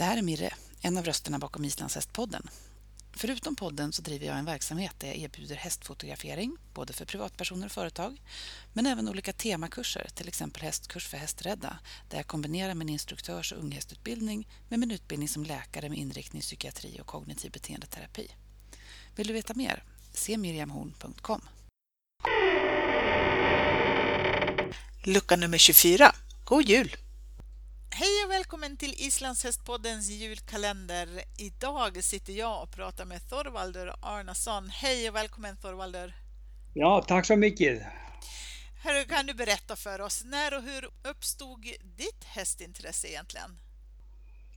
Det här är Mirre, en av rösterna bakom Islandshästpodden. Förutom podden så driver jag en verksamhet där jag erbjuder hästfotografering, både för privatpersoner och företag, men även olika temakurser, till exempel hästkurs för hästrädda, där jag kombinerar min instruktörs och unghästutbildning med min utbildning som läkare med inriktning i psykiatri och kognitiv beteendeterapi. Vill du veta mer? Se miriamhorn.com. Lucka nummer 24. God jul! Välkommen till Islandshästpoddens julkalender. Idag sitter jag och pratar med Thorvaldur Arnason. Hej och välkommen Thorvaldur! Ja, tack så mycket! Hörru, kan du berätta för oss, när och hur uppstod ditt hästintresse egentligen?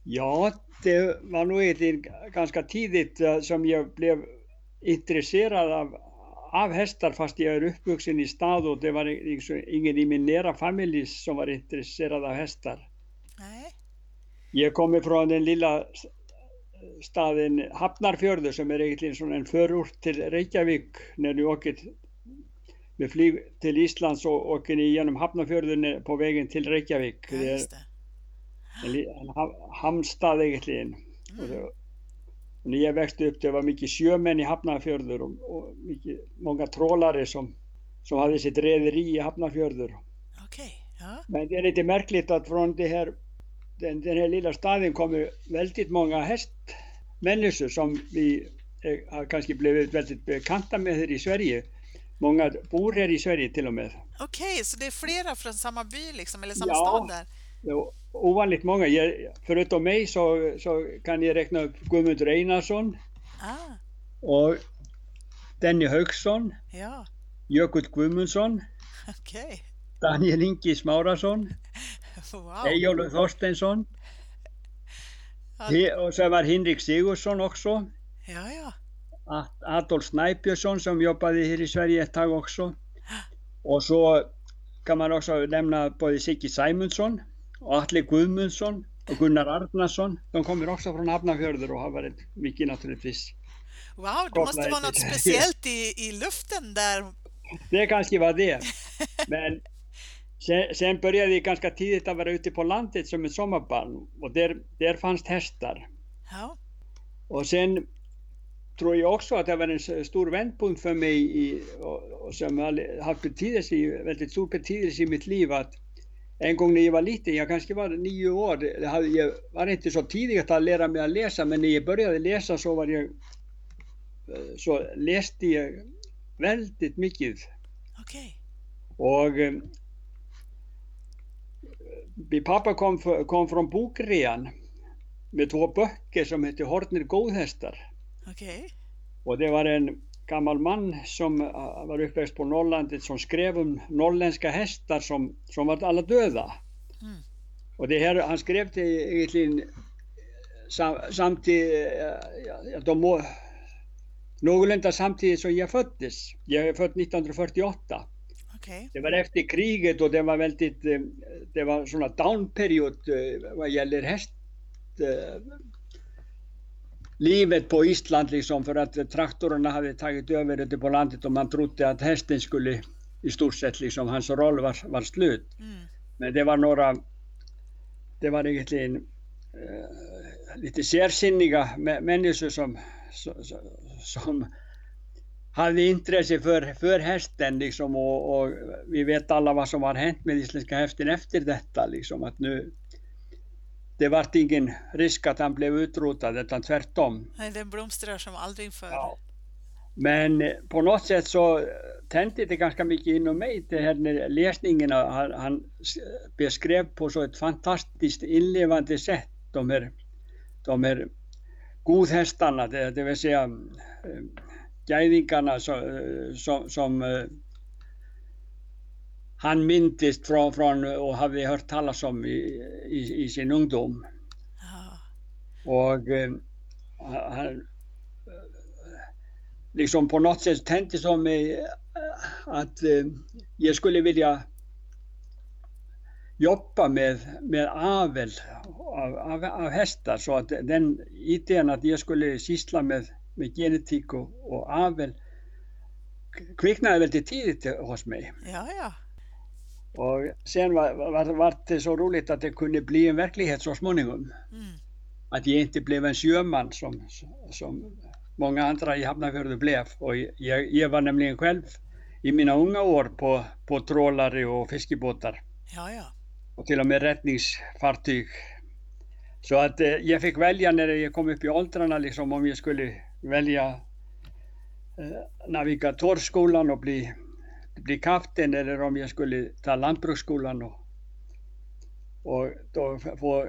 Ja, det var nog ganska tidigt eh, som jag blev intresserad av, av hästar fast jag är uppvuxen i stad och det var liksom ingen i min nära familj som var intresserad av hästar. Nej. Jag kommer från den lilla staden Hafnarfjörður som är egentligen som en förort till Reykjavík. När du åker med flyg till Island så åker ni genom Hafnarfjörður på vägen till Reykjavík. Ja, Det är just det. en, li- en ha- hamnstad egentligen. Och det, och när jag växte upp det var mycket sjömän i Hafnarfjörður och, och mycket, många trålare som, som hade sitt rederi i Hafnarfjörður. Okej, ja. Men det är lite märkligt att från det här, den, den här lilla staden kommer väldigt många hästmänniskor som vi eh, har kanske blivit väldigt bekanta med här i Sverige. Många bor här i Sverige till och med. Okej, så det är flera från samma by liksom, eller samma Ja. stad där? Är Ovanligt många. Förutom mig så, så kan jag räkna upp Guðmundur Einarsson Ah, och Denny Haugsson, ja, Jökull Guðmundsson, okej. Daniel Ingi Smárasson, Eyjólfur Þorsteinsson och så var Henrik Sigurdsson också. ja, ja. Ad- Adolf Snæbjörnsson som jobbade här i Sverige ett tag också. Och så kan man också nämna både Siggi Sæmundsson och Atle Guðmundsson och Gunnar Arnarsson. De kommer också från Hafnarfjörður och har varit mycket naturligtvis. Wow, det måste vara något speciellt i, i luften där. Det kanske var det. Men sen, sen började jag ganska tidigt att vara ute på landet som ett sommarbarn och där, där fanns hästar. Ja, Och sen tror jag också att det var en stor vändpunkt för mig i, och, och som har haft betydelse, väldigt stor betydelse i mitt liv att en gång när jag var liten, jag kanske var nio år, hade, jag var inte så tidigt att lära mig att läsa men när jag började läsa så var jag eh, så läste jag väldigt mycket okej. och eh, min pappa kom, kom från bokrean med två böcker som hette Hortnir Góðhästar Okej. Och det var en gammal man som var uppväxt på Norrlandet som skrev om norrländska hästar som, som var alla döda. Mm. Och det här, han skrev det egentligen sam, samtidigt, ja, de någorlunda samtidigt som jag föddes. Jag är född 1948. Okej. Det var efter kriget och det var väldigt, det var sån downperiod eh, vad gäller häst eh, livet på Island liksom för att traktorerna hade tagit över ute på landet och man trodde att hästen skulle i stort sett liksom hans roll var, var slut. Mm. Men det var några, det var egentligen eh, lite särsinniga mä- människor som, som, som hade intresse för, för hästen liksom och, och vi vet alla vad som har hänt med isländska hästen efter detta liksom att nu det vart ingen risk att han blev utrotad utan tvärtom. Nej, Den blomstrar som aldrig förr. Ja. Men eh, på något sätt så eh, tände det ganska mycket inom mig det här när läsningen. Han, han beskrev på så ett fantastiskt inlevande sätt de här, de här godhästarna, det, det vill säga gäidingarna så, eh, som, som eh, han minntist från, från och hade hört talas om i, i, i sin ungdom. Ja. Och eh, han liksom på något sätt tänkte som mig att eh, jag skulle vilja jobba med, med avel av, av, av hästar så att den idén att jag skulle syssla med, med genetik och, och avel kvicknade väldigt tidigt hos mig. Ja, ja. Och sen var, var, var det så roligt att det kunde bli en verklighet så småningom. Mm. att jag inte blev en sjöman som, som många andra i Hafnarfjörður blev. Och jag, jag var nämligen själv i mina unga år på, på trålare och fiskebåtar. Ja, ja. Och till och med räddningsfartyg. Så att eh, jag fick välja när jag kom upp i åldrarna liksom om jag skulle välja eh, navigatorskolan och bli, bli kapten eller om jag skulle ta lantbruksskolan och, och då få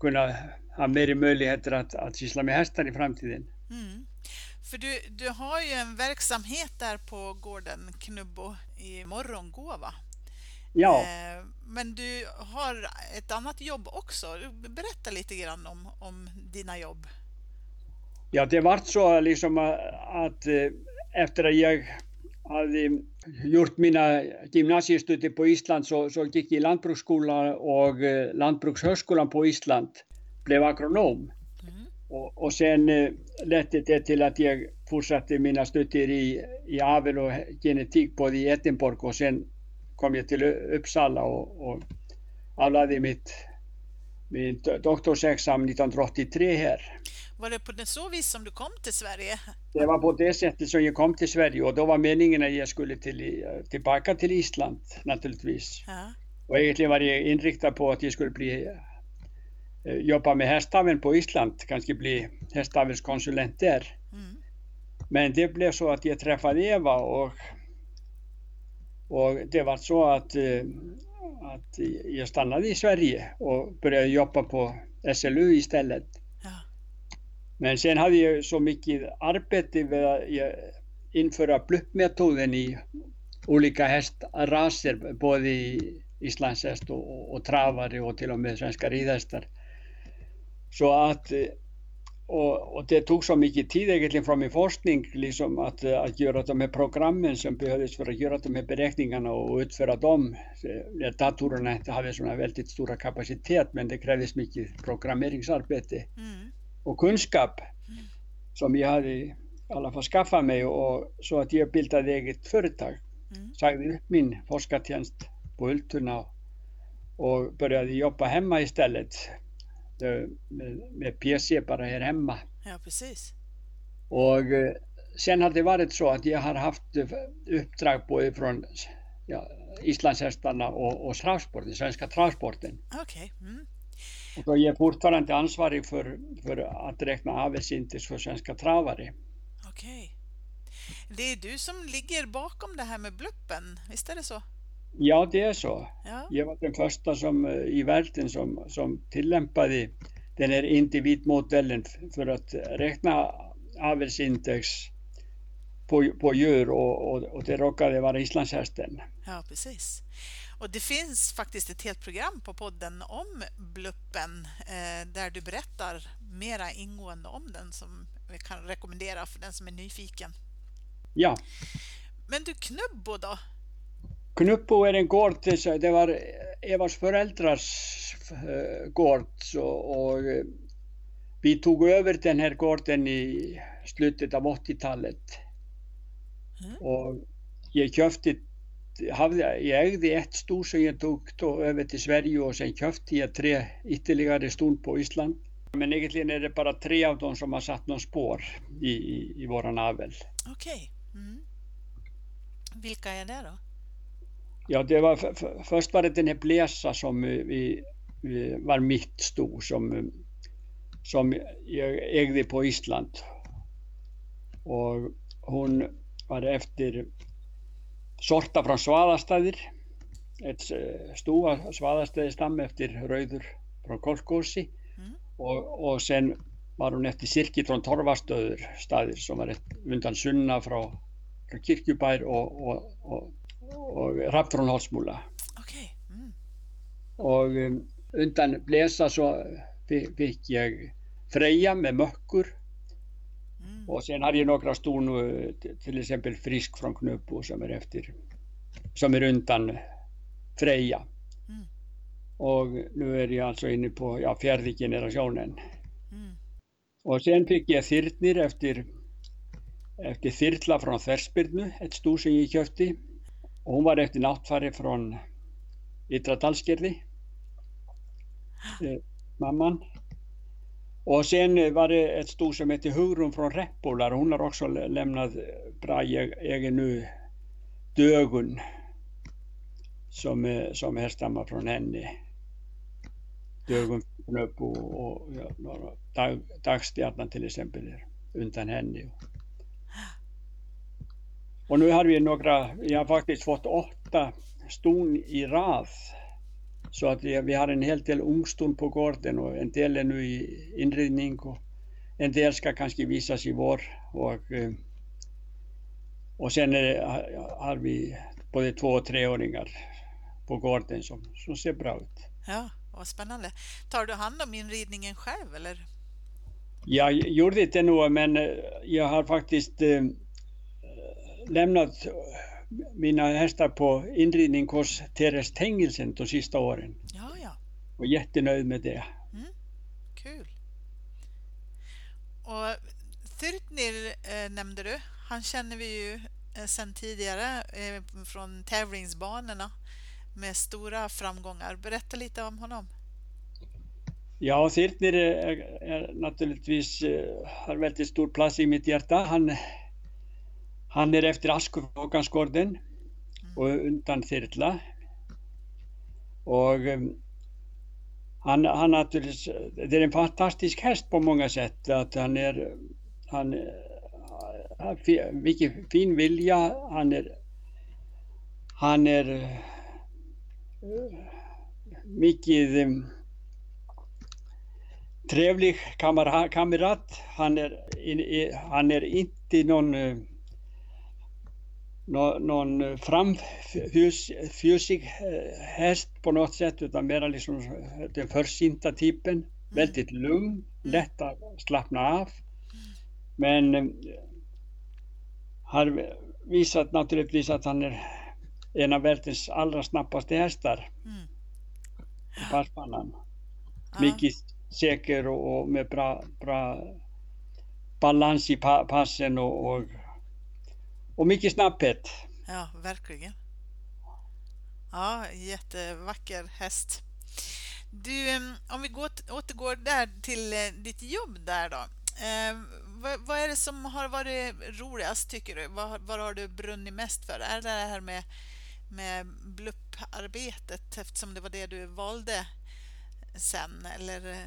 kunna ha mer möjligheter att, att syssla med hästar i framtiden. Mm. För du, du har ju en verksamhet där på gården Knubbo i Morgongåva. Ja. Eh, men du har ett annat jobb också. Berätta lite grann om, om dina jobb. Ja, det var så liksom att eh, efter att jag hade gjort mina gymnasiestudier på Island så, så gick jag i lantbruksskolan och eh, lantbrukshögskolan på Island. Blev agronom. Mm. Och, och sen ledde det till att jag fortsatte mina studier i, i avel och genetik både i Edinburgh och sen kom jag till Uppsala och, och avlade mitt, min doktorsexamen 1983 här. Var det på det så vis som du kom till Sverige? Det var på det sättet som jag kom till Sverige och då var meningen att jag skulle till, tillbaka till Island naturligtvis. Ja. Och egentligen var jag inriktad på att jag skulle bli, jobba med hästaveln på Island, kanske bli hästavelskonsulent där. Mm. Men det blev så att jag träffade Eva och, och det var så att, att jag stannade i Sverige och började jobba på SLU istället. Ja. Men sen hade jag så mycket arbete med att införa pluppmetoden i olika hästraser, både i islandshäst och, och travare och till och med svenska ridhästar. Så att och, och, det tog så mycket tid egentligen från min forskning liksom att, att göra de här programmen som behövdes för att göra de här beräkningarna och utföra dem. Datorerna inte hade sådana väldigt stora kapacitet men det krävdes mycket programmeringsarbete Mm. Och kunskap Mm. som jag hade i alla fall skaffat mig och så att jag bildade eget företag. Mm. Sagde upp min forskartjänst på Ultuna och började jobba hemma istället med, med PC bara här hemma. Ja, precis. Och eh, sen har det varit så att jag har haft uppdrag både från ja, islandshästarna och, och travsporten, svenska travsporten. Okej. Mm. Och då är jag fortfarande ansvarig för, för att räkna avelsindex för svenska travare. Okej. Det är du som ligger bakom det här med bluppen, visst är det så? Ja, det är så. Ja. Jag var den första som, eh, i världen som, som tillämpade den här individmodellen för att räkna avelsindex på, på djur och, och, och det råkade vara islandshästen. Ja, precis. Och det finns faktiskt ett helt program på podden om bluppen eh, där du berättar mera ingående om den som vi kan rekommendera för den som är nyfiken. Ja, Men du, Knubbo då? Knuppo är en gård, det var Evas föräldrars eh, gård så, och eh, vi tog över den här gården i slutet av 80-talet. Mm. Och jag köpte, hade, jag ägde ett som jag tog då över till Sverige och sen köpte jag tre ytterligare ston på Island. Men egentligen är det bara tre av dem som har satt någon spår i, i, i våran avel. Okej. Mm. Vilka är det då? Ja, det var, för, för, först var det den här Blesa som vi, vi var mitt sto som, som jag ägde på Island. Och hon var efter sorta från Svaðastaðir, ett eh, sto av Svaðastaðistam efter Rauður från Kolkósi Mm. och, och sen var hon efter Sirki från Torfastöður staðir som var undan Sunna från Kirkjubær och og Rapp från Holtsmúla Okej. Mm. og um, undan Blesa så fi- fick jag Freja med mökkur Mm. och sen hade jag några stor nu, t- till exempel Frisk från Knubbo som är efter som är undan Freja Mm. och nu är jag alltså inne på ja, fjärde generationen Mm. och sen fick jag Þyrnir efter efter Þyrla från Þversbyrnu ett stor som jag köpte och hon var efter nattfari från Ytra Dalsgerði eh, mamman Och sen var det ett sto som heter Hugrun från Räppolar. Hon har också lämnat bra egen nu Dögun som, som härstammar från henne. Dögun upp och, och ja, dag, Dagstjärnan till exempel utan henne. Och nu har vi några, vi har faktiskt fått åtta ston i rad. Så att vi har en hel del ungston på gården och en del är nu i inredning och en del ska kanske visas i vår. Och, eh, och sen det, har vi både två och treåringar på gården som, som ser bra ut. Ja, vad spännande. Tar du hand om inridningen själv eller? Jag gjorde inte nog men eh, jag har faktiskt eh, lämnat mina hästar på inridning hos Teres Tengelsen de sista åren. Ja, ja. Och jättenöjd med det. Mm, kul. Och Thyrtnir eh, nämnde du. Han känner vi ju eh, sedan tidigare eh, från tävlingsbanorna med stora framgångar. Berätta lite om honom. Ja, Thyrtnir är, är naturligtvis eh, har väldigt stor plats i mitt hjärta. Han han är efter Askåkansgården mm. och undan Þyrla. Och um, han, han naturligtvis, det är en fantastisk häst på många sätt. Att han är, han har mycket fin vilja. Han är, han är uh, mycket um, trevlig kamrat. Han är, han är inte någon någon framfusig eh, häst på något sätt utan mer liksom den försinta typen. Mm. Väldigt lugn, mm. lätt att slappna av. Men eh, har visat naturligtvis att han är en av världens allra snabbaste hästar. Mm. Passpannan. Ja. Mycket säker och, och, med bra, bra balans i pa passen och, och och mycket snabbhet. Ja, verkligen. Ja, jättevacker häst. Du, om vi går, återgår där till eh, ditt jobb där då. Eh, vad, vad, är det som har varit roligast tycker du? Vad, vad har du brunnit mest för? Är det det här med, med blupparbetet eftersom det var det du valde sen eller eh,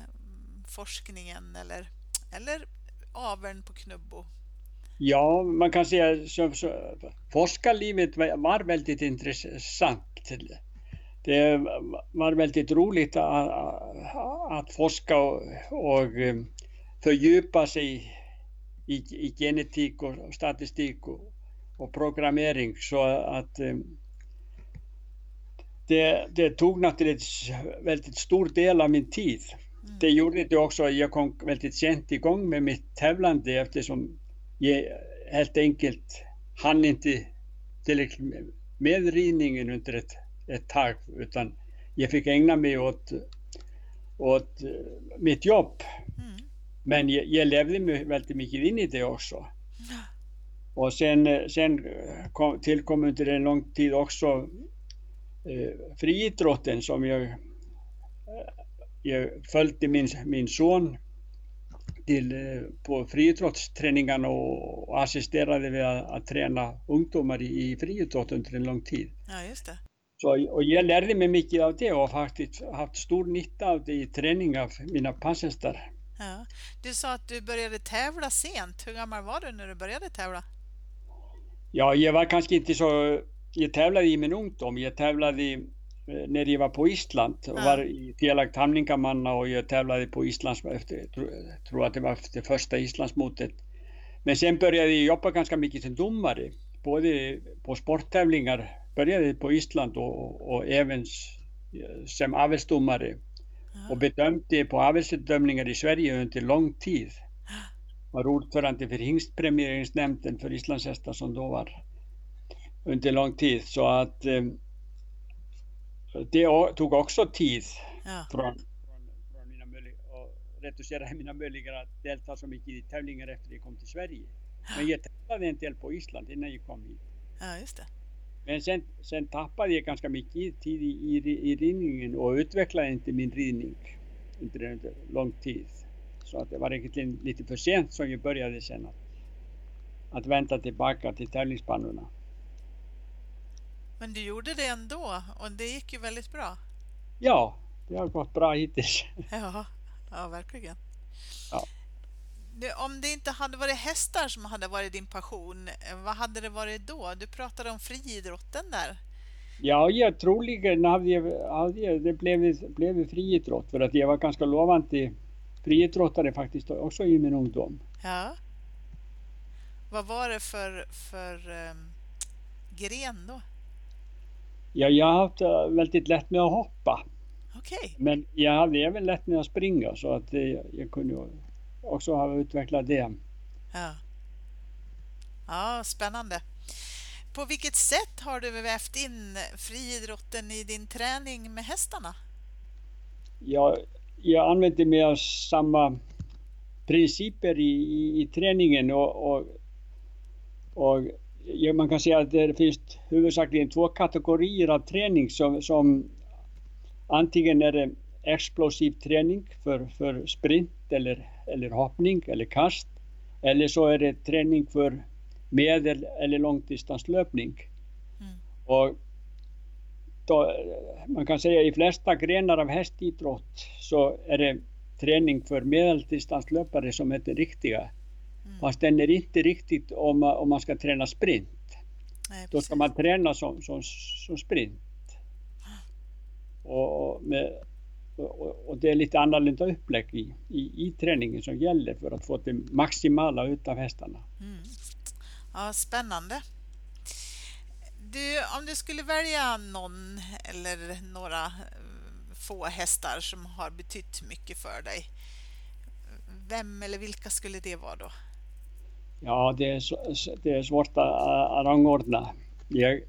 forskningen eller, eller aveln på Knubbo? Ja, man kan säga att forskarlivet var väldigt intressant. Det var väldigt roligt att, att forska och, och eh, fördjupa sig i, i genetik och statistik och, och programmering att eh, det, det, tog naturligtvis väldigt stor del av min tid. Mm. Det gjorde det också, jag kom väldigt sent igång med mitt tävlande eftersom jag helt enkelt hann inte tillräckligt med ridningen under ett, ett tag utan jag fick ägna mig åt, åt eh, mitt jobb. Mm. Men jag, jag levde väldigt mycket in i det också. Och sen, eh, sen kom, tillkom under en lång tid också eh, friidrotten som jag, jag följde min, min son till, eh, på friidrottsträningarna och assisterade vid att, att träna ungdomar i, i friidrott under en lång tid. Ja, just det. Så, och jag lärde mig mycket av det och faktiskt haft stor nytta av det i träning av mina passhästar. Ja. Du sa att du började tävla sent. Hur gammal var du när du började tävla? Ja, jag var kanske inte så... Jag tävlade i min ungdom. Jag tävlade när jag var på Island och var i Fjelagt Hamningamanna och jag tävlade på Islands, efter, jag tror att det var det första Islandsmotet. Men sen började jag jobba ganska mycket som domare, både på sporttävlingar, började på Island och, och även som avelsdomare och bedömde på avelsbedömningar i Sverige under lång tid. Var ordförande för hingstpremieringsnämnden för islandshästar som då var under lång tid. Så att eh, det tog också tid ja. från, från, mina att reducera mina möjligheter att delta så mycket i tävlingar efter jag kom till Sverige. Men jag tävlade en del på Island innan jag kom hit. Ja, just det. Men sen, sen tappade jag ganska mycket tid i, i, i ridningen och utvecklade inte min ridning under en lång tid. Så att det var egentligen lite för sent som jag började sen att, att vända tillbaka till tävlingsbanorna. Men du gjorde det ändå och det gick ju väldigt bra. Ja, det har gått bra hittills. Ja, ja verkligen. Ja. Du, om det inte hade varit hästar som hade varit din passion, eh, vad hade det varit då? Du pratade om friidrotten där. Ja, jag troligen hade jag, hade jag, det blev, blev friidrott för att jag var ganska lovande friidrottare faktiskt också i min ungdom. Ja. Vad var det för, för um, gren då? Ja, jag har haft eh, väldigt lätt med att hoppa. Okay. Men jag hade även lätt med att springa så att jag, jag kunde också ha utvecklat det. Ja. ja, spännande. På vilket sätt har du vävt in friidrotten i din träning med hästarna? Ja, jag använder mig av samma principer i, i, i träningen och, och, och ja, man kan säga att det finns huvudsakligen två kategorier av träning som, som antingen är det explosiv träning för, för sprint eller, eller hoppning eller kast eller så är det träning för medel eller långdistanslöpning. Mm. Och då, man kan säga i flesta grenar av hästidrott så är det träning för medeldistanslöpare som är det riktiga. Mm. Fast den är inte riktigt om, om man ska träna sprint. Nej, Då ska man träna som, som, som sprint. Och, med, och, och, det är lite annorlunda upplägg i, i, i träningen som gäller för att få det maximala utav hästarna. Mm. Ja, spännande. Du, om du skulle välja någon eller några eh, få hästar som har betytt mycket för dig. Vem eller vilka skulle det vara då? Är, det är svårt att rangordna. Jag,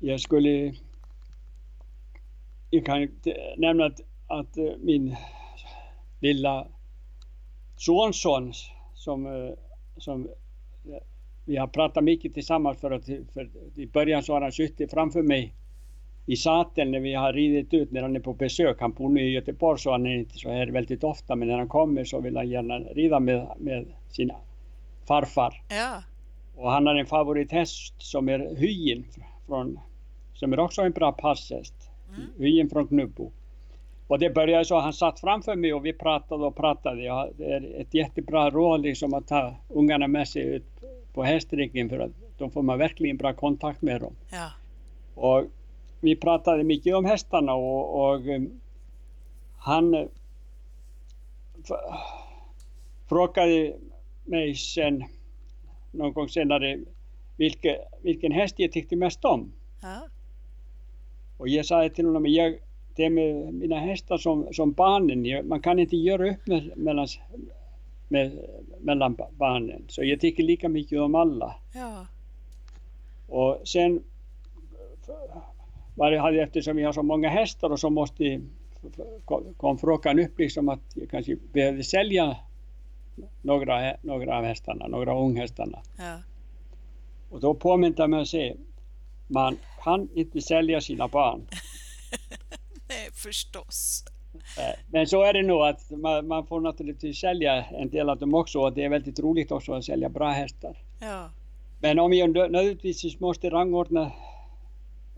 jag skulle... Jag kan att eh, min lilla sonson som, eh, som vi har pratat mycket tillsammans för att för i början så har han suttit framför mig i sadeln när vi har ridit ut när han är på besök. Han bor nu i Göteborg så han är inte så här väldigt ofta men när han kommer så vill han gärna rida med, med sin farfar. Ja. Och han har en favorithäst som är Hyen från, som är också en bra passhäst. Mm. Hyen från Knubbo. Och det började så, han satt framför mig och vi pratade och pratade. Ja, det är ett jättebra råd liksom att ta ungarna med sig ut på hästryggen för att då får man verkligen bra kontakt med dem. Ja. Och vi pratade mycket om hästarna och, och um, han uh, frågade mig sen någon gång senare vilke, vilken häst jag tyckte mest om. Ja. Och jag sa till honom, jag, det är med mina hästar som, som barnen, man kan inte göra upp med, mellan med, mellan barnen. Så jag tycker lika mycket om alla. Ja. Och sen var det, eftersom vi har så många hästar och så måste kom frågan upp liksom att jag kanske behövde sälja några, några av hästarna, några unghästarna. Ja. Och då mig att säga, man kan inte sälja sina barn. Nej, förstås. Eh, men så är det nog att man, man, får naturligtvis sälja en del av dem också och det är väldigt roligt också att sälja bra hästar. Ja. Men om jag nödvändigtvis måste rangordna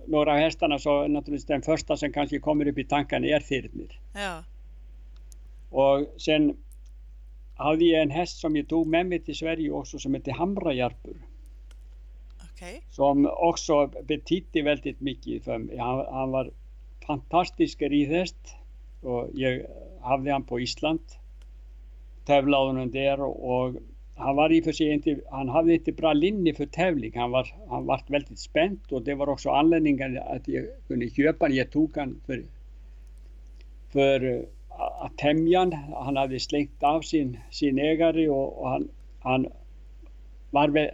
några av hästarna så naturligtvis den första som kanske kommer upp i tankarna är Thirnir. Ja. Och sen hade jag en häst som jag tog med mig till Sverige också som heter Hamrajärpur. Okay. Som också betydde väldigt mycket för mig. Han, han var fantastisk ridhäst och jag hade han på Island. Tävlade honom där och han var och för sig inte, han hade inte bra linje för tävling. Han var, han var väldigt spänd och det var också anledningen att jag kunde köpa den. Jag tog han för, för att tämja han. Han hade slängt av sin, sin ägare och, och han, han var,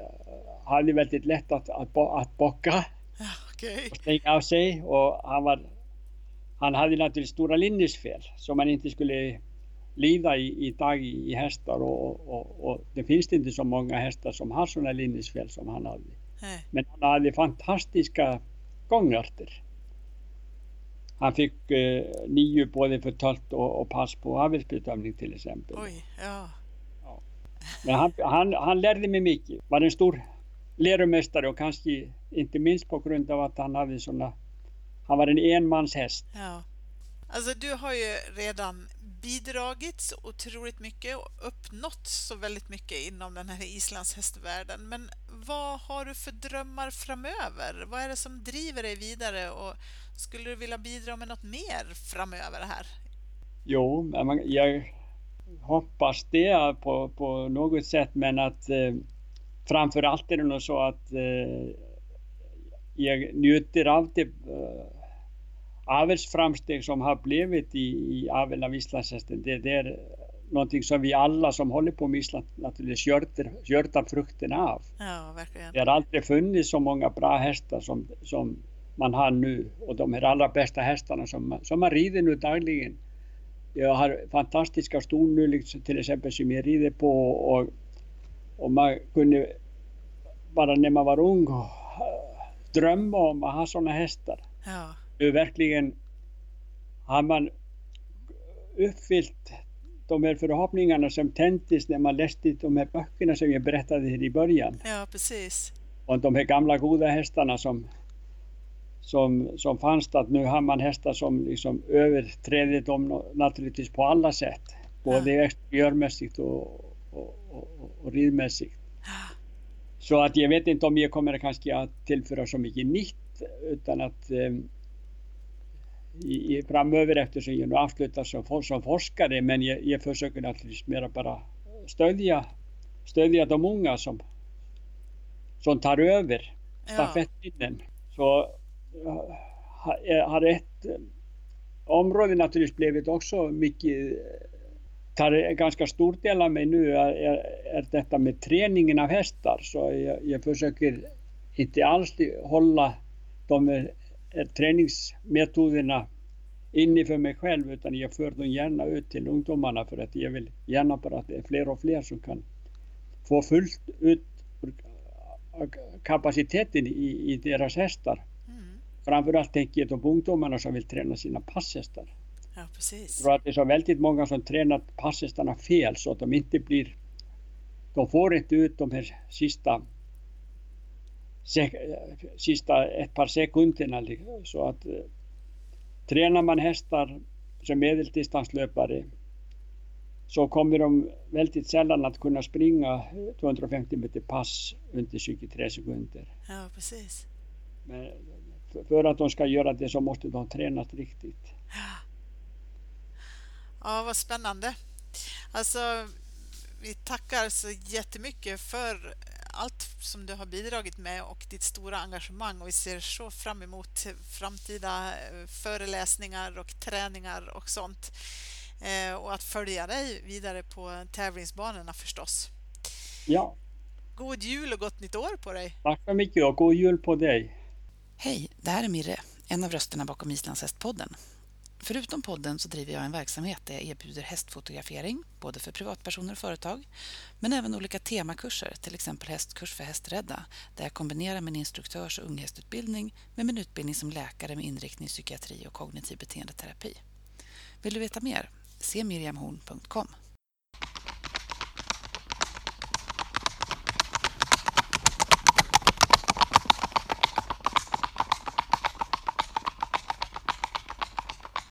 hade väldigt lätt att, att, att bocka. Okay. Och slänga av sig och han var han hade naturligtvis stora linjesfel som man inte skulle lida i, i tag i, i hästar och, och, och, det finns inte så många hästar som har sådana linjesfel som han hade. Nej. Men han hade fantastiska gångarter. Han fick eh, nio både för tölt och, och pass på arbetsbedömning till exempel. Oj, ja. Men han, han, han lärde mig mycket. Var en stor läromästare och kanske inte minst på grund av att han hade såna han var en enmanshäst. ja. Alltså du har ju redan bidragit så otroligt mycket och uppnått så väldigt mycket inom den här islandshästvärlden. Men vad har du för drömmar framöver? Vad är det som driver dig vidare och skulle du vilja bidra med något mer framöver här? Jo, jag hoppas det på, på något sätt men att eh, framför allt är det nog så att eh, jag njuter av det eh, avelsframsteg som har blivit i, i aveln av islandshästen. Det, det är någonting som vi alla som håller på med Island naturligtvis görter, görtar frukterna av. Ja, verkligen. Det har aldrig funnits så många bra hästar som, som man har nu och de här allra bästa hästarna som, som man rider nu dagligen. Jag har fantastiska ston nu liksom, till exempel som jag rider på och, och man kunde bara när man var ung drömma om att ha sådana hästar. Ja, Nu verkligen har man uppfyllt de här förhoppningarna som tändes när man läste de här böckerna som jag berättade här i början ja precis. och de här gamla goda hästarna som, som, som fanns där. Nu har man hästar som liksom överträder dem naturligtvis på alla sätt. Både exteriörmässigt och, och, och, och ridmässigt. Så att jag vet inte om jag kommer kanske att tillföra så mycket nytt utan att i, framöver eftersom jag nu avslutar som, som forskare men jag, jag försöker naturligtvis mera bara stödja, stödja de unga som, som tar över Ja, stafettpinnen. Så jag har- har ett eh, område naturligtvis blivit också mycket tar en ganska stor del av mig nu är, är, detta med träningen av hästar. Så jag, jag försöker inte alls hålla de här, här träningsmetoderna inne för mig själv utan jag för dem gärna ut till ungdomarna för att jag vill gärna bara att det är fler och fler som kan få fullt ut kapaciteten i, i deras hästar. mm, Framförallt tänker jag på ungdomarna som vill träna sina passhästar. ja precis. Tror att det är så väldigt många som tränar passhästarna fel så att de inte blir de får inte ut de här sista sek- sista ett par sekunderna så att eh, tränar man hästar som medeldistanslöpare så kommer de väldigt sällan att kunna springa 250 meter pass under 23 sekunder. Ja, precis. Men för- att de ska göra det så måste de tränas riktigt. Ja, vad spännande. Alltså, vi tackar så jättemycket för allt som du har bidragit med och ditt stora engagemang och vi ser så fram emot framtida eh, föreläsningar och träningar och sånt. Eh, Och att följa dig vidare på tävlingsbanorna förstås. Ja, God jul och gott nytt år på dig! tack så mycket och god jul på dig. Hej, det här är Mirre, en av rösterna bakom Islandshästpodden. Förutom podden så driver jag en verksamhet där jag erbjuder hästfotografering, både för privatpersoner och företag, men även olika temakurser, till exempel hästkurs för hästrädda, där jag kombinerar min instruktörs och unghästutbildning med min utbildning som läkare med inriktning psykiatri och kognitiv beteendeterapi. Vill du veta mer? Se miriamhorn.com.